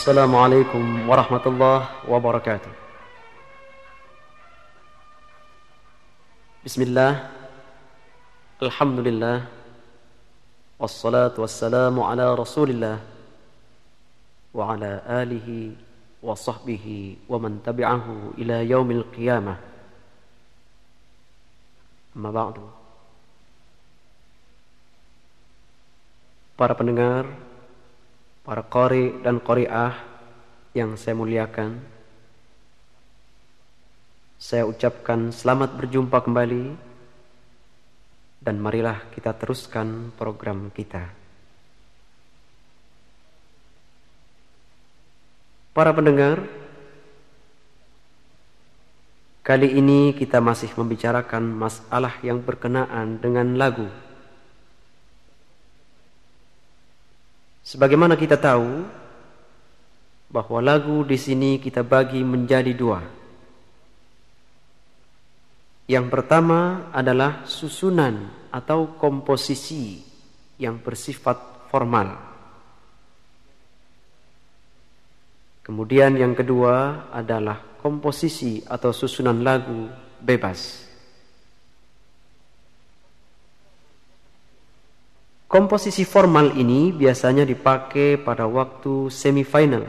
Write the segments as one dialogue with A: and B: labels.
A: السلام عليكم ورحمة الله وبركاته. بسم الله الحمد لله والصلاة والسلام على رسول الله وعلى آله وصحبه ومن تبعه إلى يوم القيامة. أما بعد. Para pendengar para kori dan koriah yang saya muliakan. Saya ucapkan selamat berjumpa kembali dan marilah kita teruskan program kita. Para pendengar, kali ini kita masih membicarakan masalah yang berkenaan dengan lagu. Sebagaimana kita tahu bahwa lagu di sini kita bagi menjadi dua. Yang pertama adalah susunan atau komposisi yang bersifat formal. Kemudian yang kedua adalah komposisi atau susunan lagu bebas. Komposisi formal ini biasanya dipakai pada waktu semifinal.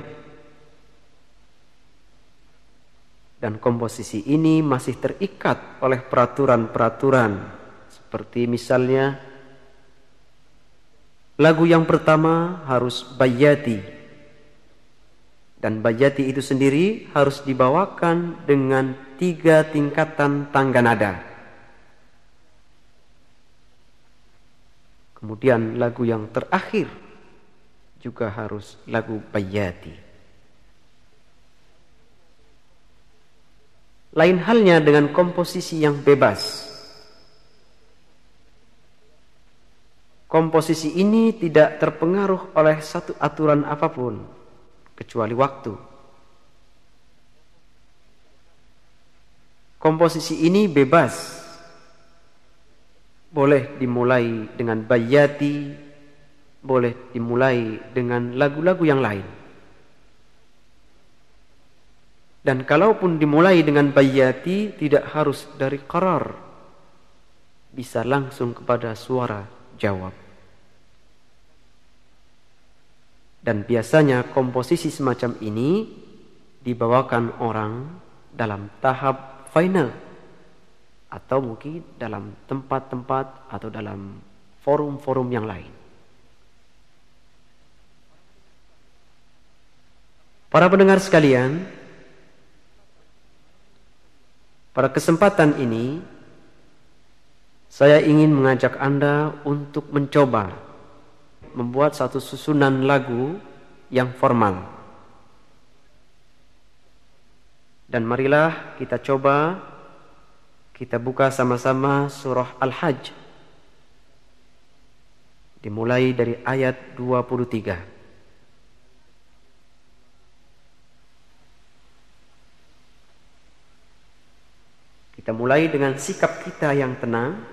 A: Dan komposisi ini masih terikat oleh peraturan-peraturan seperti misalnya lagu yang pertama harus bayati dan bayati itu sendiri harus dibawakan dengan tiga tingkatan tangga nada. Kemudian lagu yang terakhir juga harus lagu bayati. Lain halnya dengan komposisi yang bebas. Komposisi ini tidak terpengaruh oleh satu aturan apa pun kecuali waktu. Komposisi ini bebas boleh dimulai dengan bayati, boleh dimulai dengan lagu-lagu yang lain. Dan kalaupun dimulai dengan bayati tidak harus dari karar. Bisa langsung kepada suara jawab. Dan biasanya komposisi semacam ini dibawakan orang dalam tahap final atau mungkin dalam tempat-tempat atau dalam forum-forum yang lain. Para pendengar sekalian, pada kesempatan ini saya ingin mengajak Anda untuk mencoba membuat satu susunan lagu yang formal. Dan marilah kita coba kita buka sama-sama surah Al-Hajj. Dimulai dari ayat 23. Kita mulai dengan sikap kita yang tenang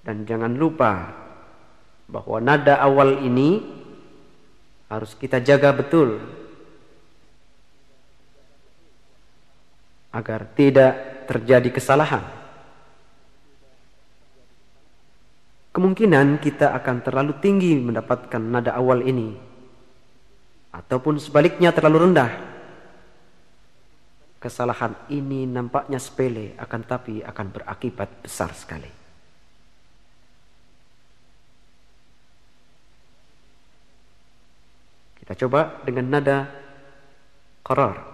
A: dan jangan lupa bahwa nada awal ini harus kita jaga betul agar tidak terjadi kesalahan. Kemungkinan kita akan terlalu tinggi mendapatkan nada awal ini. Ataupun sebaliknya terlalu rendah. Kesalahan ini nampaknya sepele akan tapi akan berakibat besar sekali. Kita coba dengan nada qarar.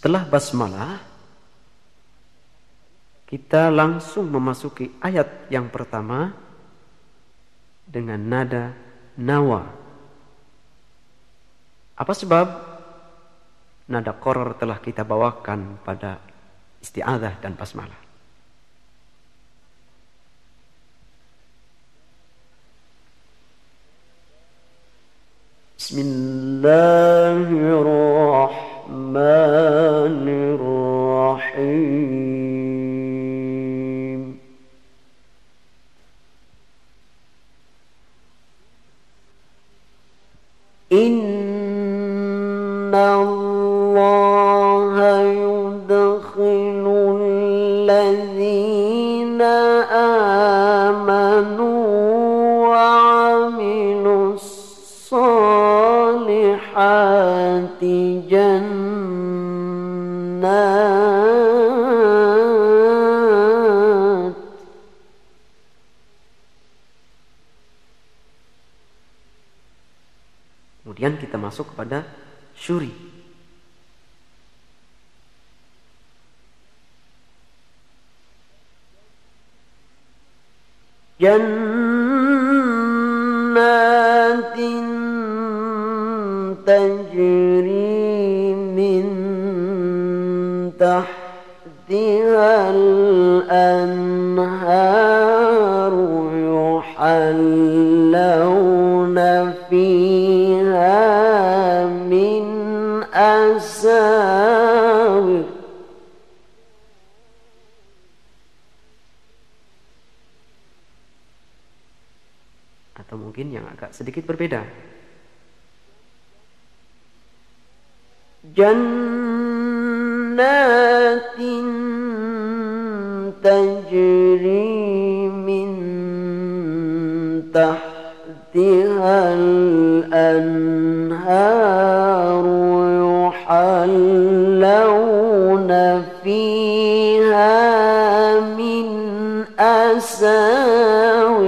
A: Setelah basmalah kita langsung memasuki ayat yang pertama
B: dengan nada nawa. Apa sebab? Nada koror telah kita bawakan pada isti'adah dan basmalah. Bismillahirrahmanirrahim. الرحمن الرحيم. إن الله يدخل الذين آمنوا وعملوا الصالحات masuk kepada syuri. Jannatin تجري من تحتها الأنهار يحلون فيها agak sedikit berbeda. Jannatin tajri min tahtiha al-anhar yuhallawna fiha min asawir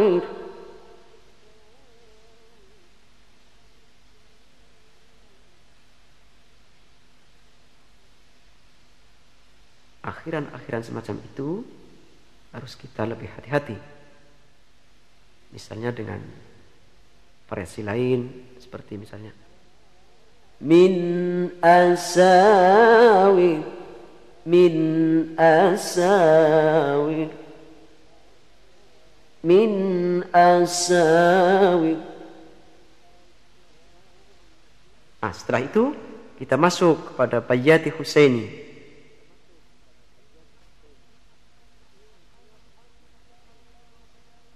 B: akhiran-akhiran semacam itu harus kita lebih hati-hati. Misalnya dengan variasi lain seperti misalnya min asawi min asawi min asawi Nah, setelah itu kita masuk kepada Bayati Husaini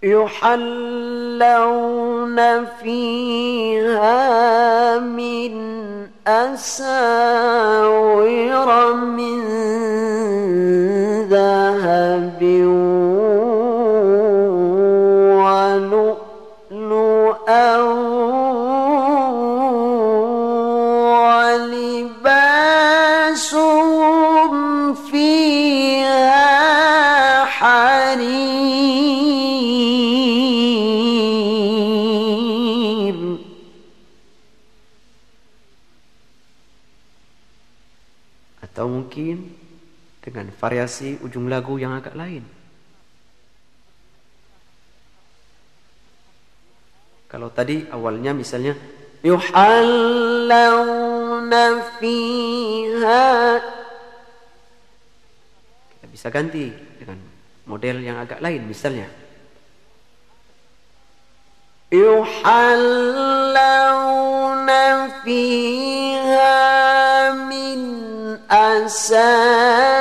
B: يحلون فيها من أساور من ذهب variasi ujung lagu yang agak lain. Kalau tadi awalnya misalnya yuhallawna fiha kita bisa ganti dengan model yang agak lain misalnya yuhallawna fiha min asal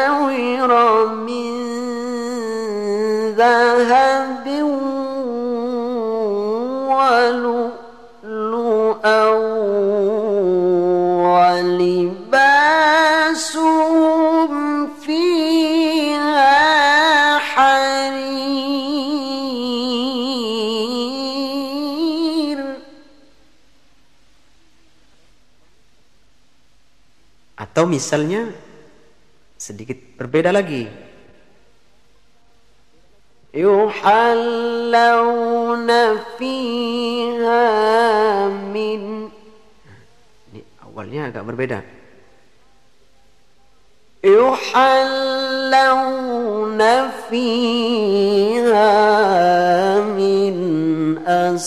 B: atau misalnya sedikit berbeda lagi. Yuhallawna fiha min Ini awalnya agak berbeda. Yuhallawna fiha min an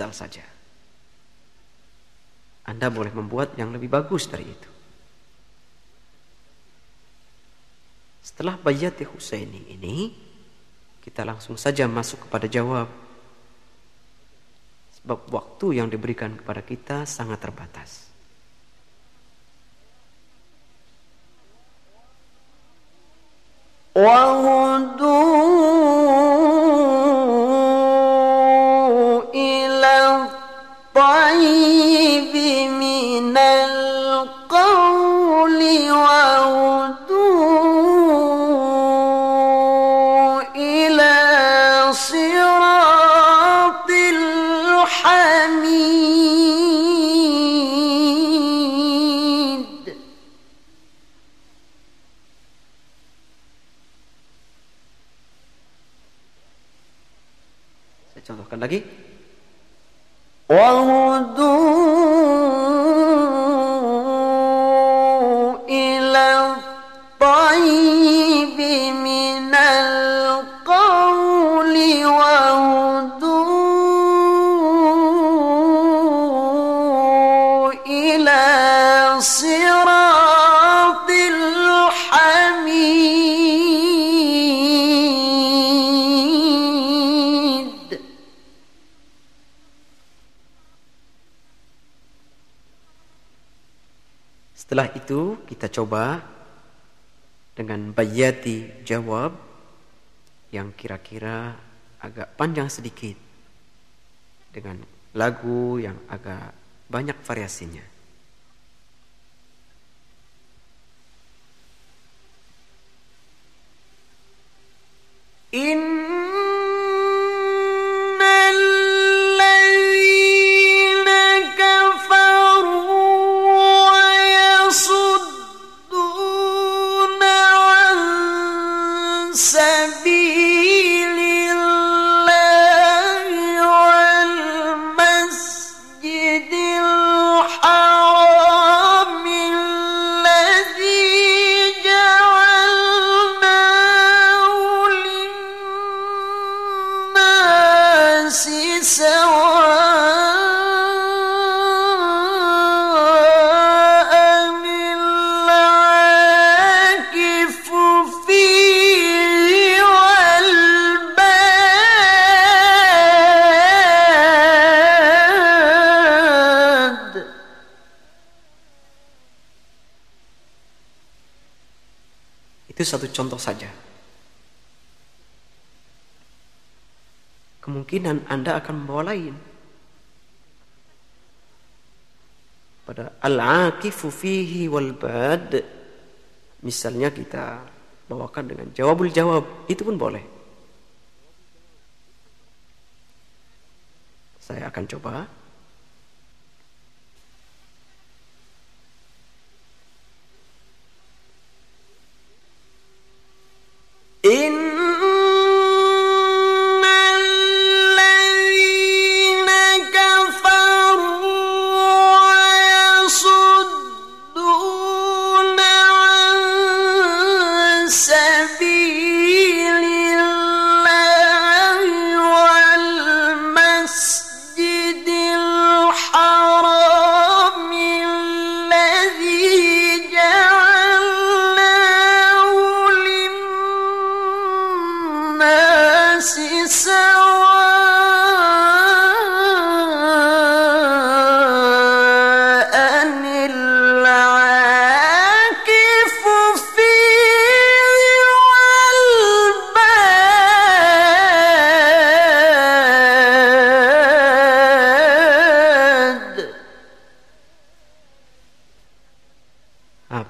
A: misal saja. Anda boleh membuat yang lebih bagus dari itu. Setelah bayat Husaini ini, kita langsung saja masuk kepada jawab. Sebab waktu yang diberikan kepada kita sangat terbatas.
B: وهدوا وهدوا
A: itu kita coba dengan bayati jawab yang kira-kira agak panjang sedikit dengan lagu yang agak banyak variasinya. Itu satu contoh saja. Kemungkinan Anda akan membawa lain. Pada al-aqifu fihi wal bad. Misalnya kita bawakan dengan jawabul jawab. Itu pun boleh. Saya akan coba.
B: إن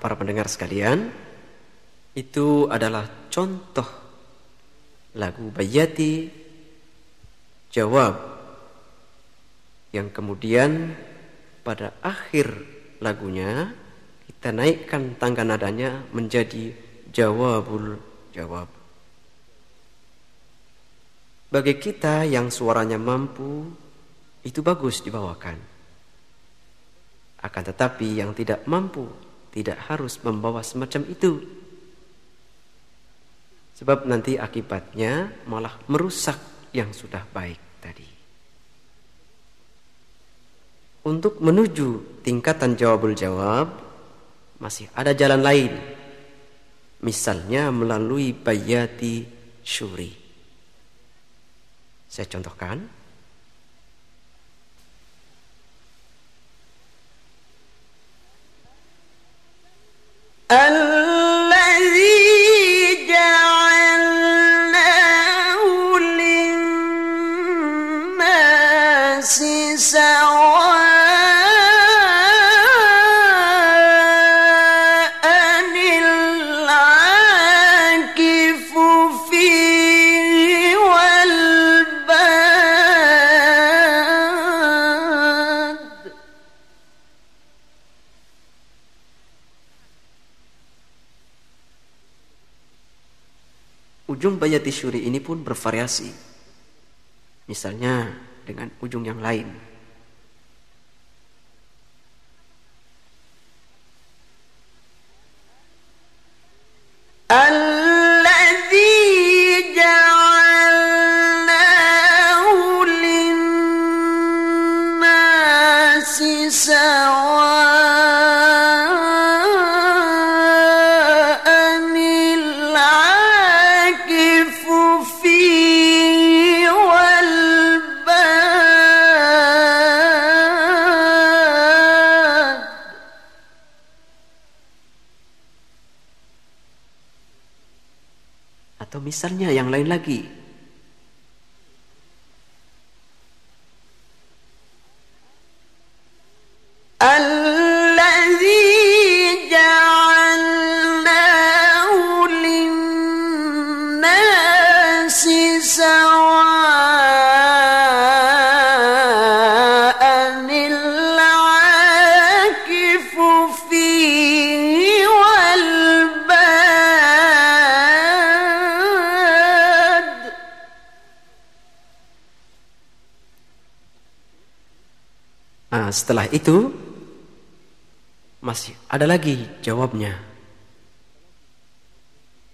A: para pendengar sekalian, itu adalah contoh lagu Bayati jawab
B: yang kemudian pada akhir lagunya kita naikkan tangga nadanya menjadi jawabul jawab. Bagi kita yang suaranya mampu, itu bagus dibawakan. Akan tetapi yang tidak mampu, tidak harus membawa semacam itu. Sebab nanti akibatnya malah merusak yang sudah baik tadi. Untuk menuju tingkatan jawabul jawab, masih ada jalan lain. Misalnya melalui bayati syuri. Saya contohkan. أن Ujung bayati syuri ini pun bervariasi. Misalnya dengan ujung yang lain. Misalnya yang lain lagi. Setelah itu masih ada lagi jawabnya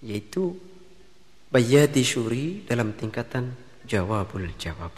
B: yaitu bayati syuri dalam tingkatan jawabul jawab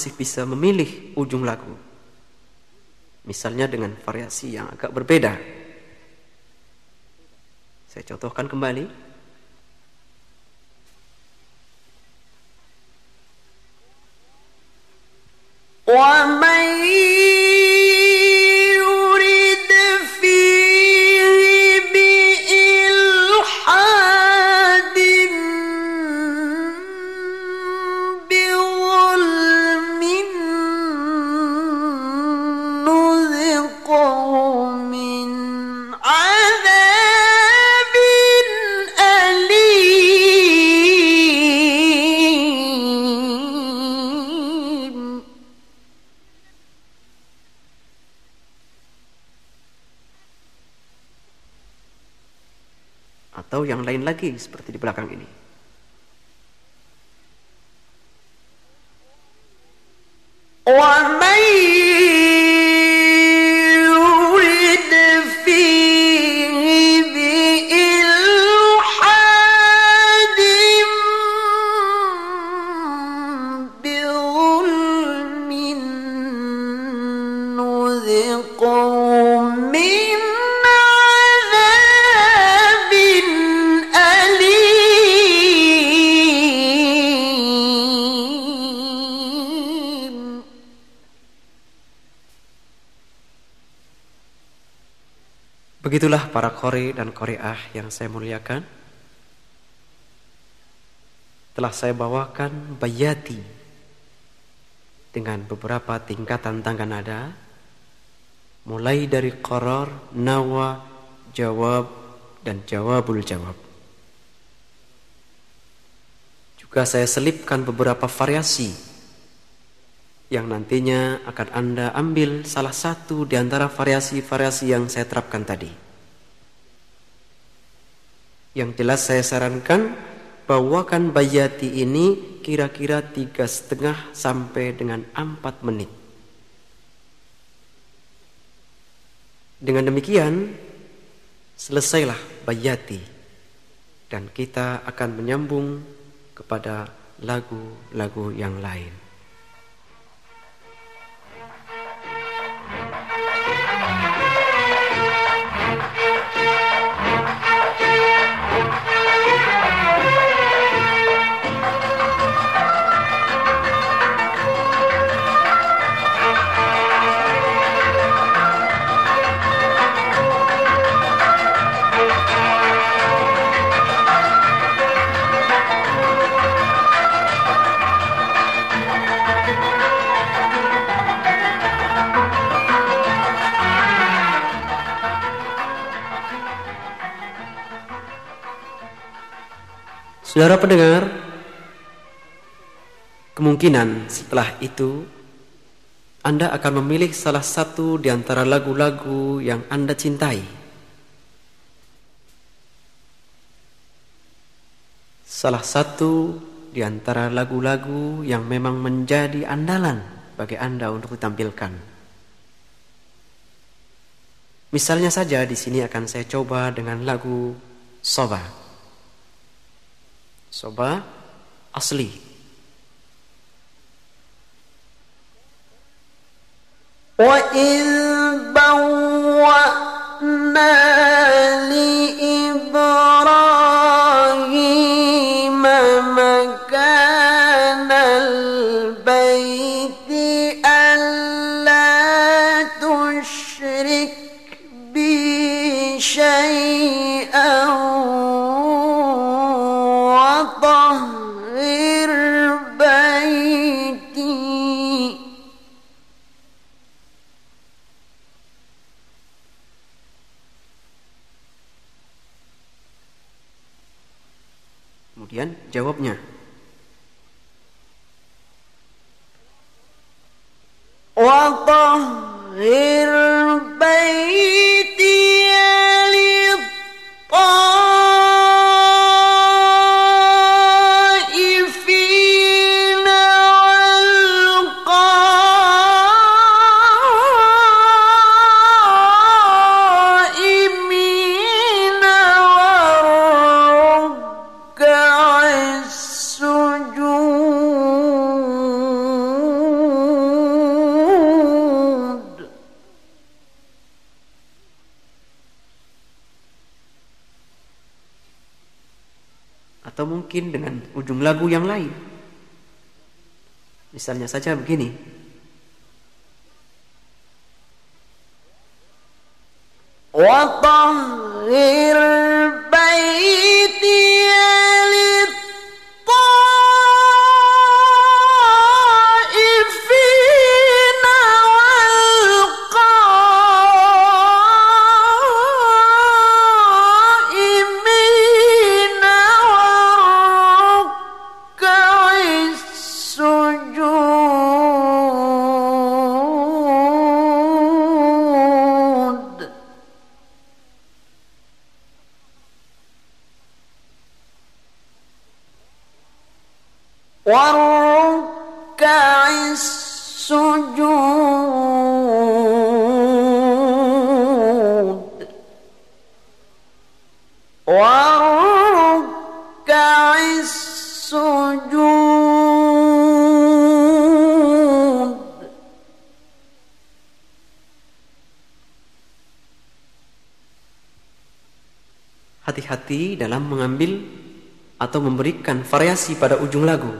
B: masih bisa memilih ujung lagu. Misalnya dengan variasi yang agak berbeda. Saya contohkan kembali. وَمَنْ yang lain lagi seperti di belakang ini.
A: Para kore dan koreah yang saya muliakan. Telah saya bawakan bayati dengan beberapa tingkatan tangga nada. Mulai dari koror, nawa, jawab, dan jawabul jawab. Juga saya selipkan beberapa variasi yang nantinya akan Anda ambil salah satu di antara variasi-variasi yang saya terapkan tadi. Yang jelas saya sarankan bawakan bayati ini kira-kira tiga setengah sampai dengan empat menit. Dengan demikian selesailah bayati dan kita akan menyambung kepada lagu-lagu yang lain. Saudara pendengar, kemungkinan setelah itu Anda akan memilih salah satu di antara lagu-lagu yang Anda cintai. Salah satu di antara lagu-lagu yang memang menjadi andalan bagi Anda untuk ditampilkan. Misalnya saja di sini akan saya coba dengan lagu Soba soba asli.
B: Wa in bawwa'na
A: Kemudian jawabnya. lagu yang lain. Misalnya saja begini.
B: وطهر
A: Hati-hati dalam mengambil atau memberikan variasi pada ujung lagu.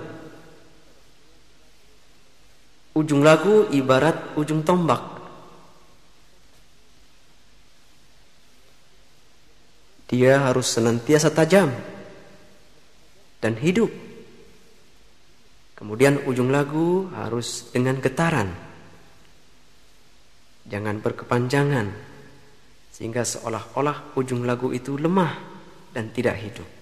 A: Ujung lagu ibarat ujung tombak. Dia harus senantiasa tajam dan hidup. Kemudian ujung lagu harus dengan getaran. Jangan berkepanjangan sehingga seolah-olah ujung lagu itu lemah dan tidak hidup.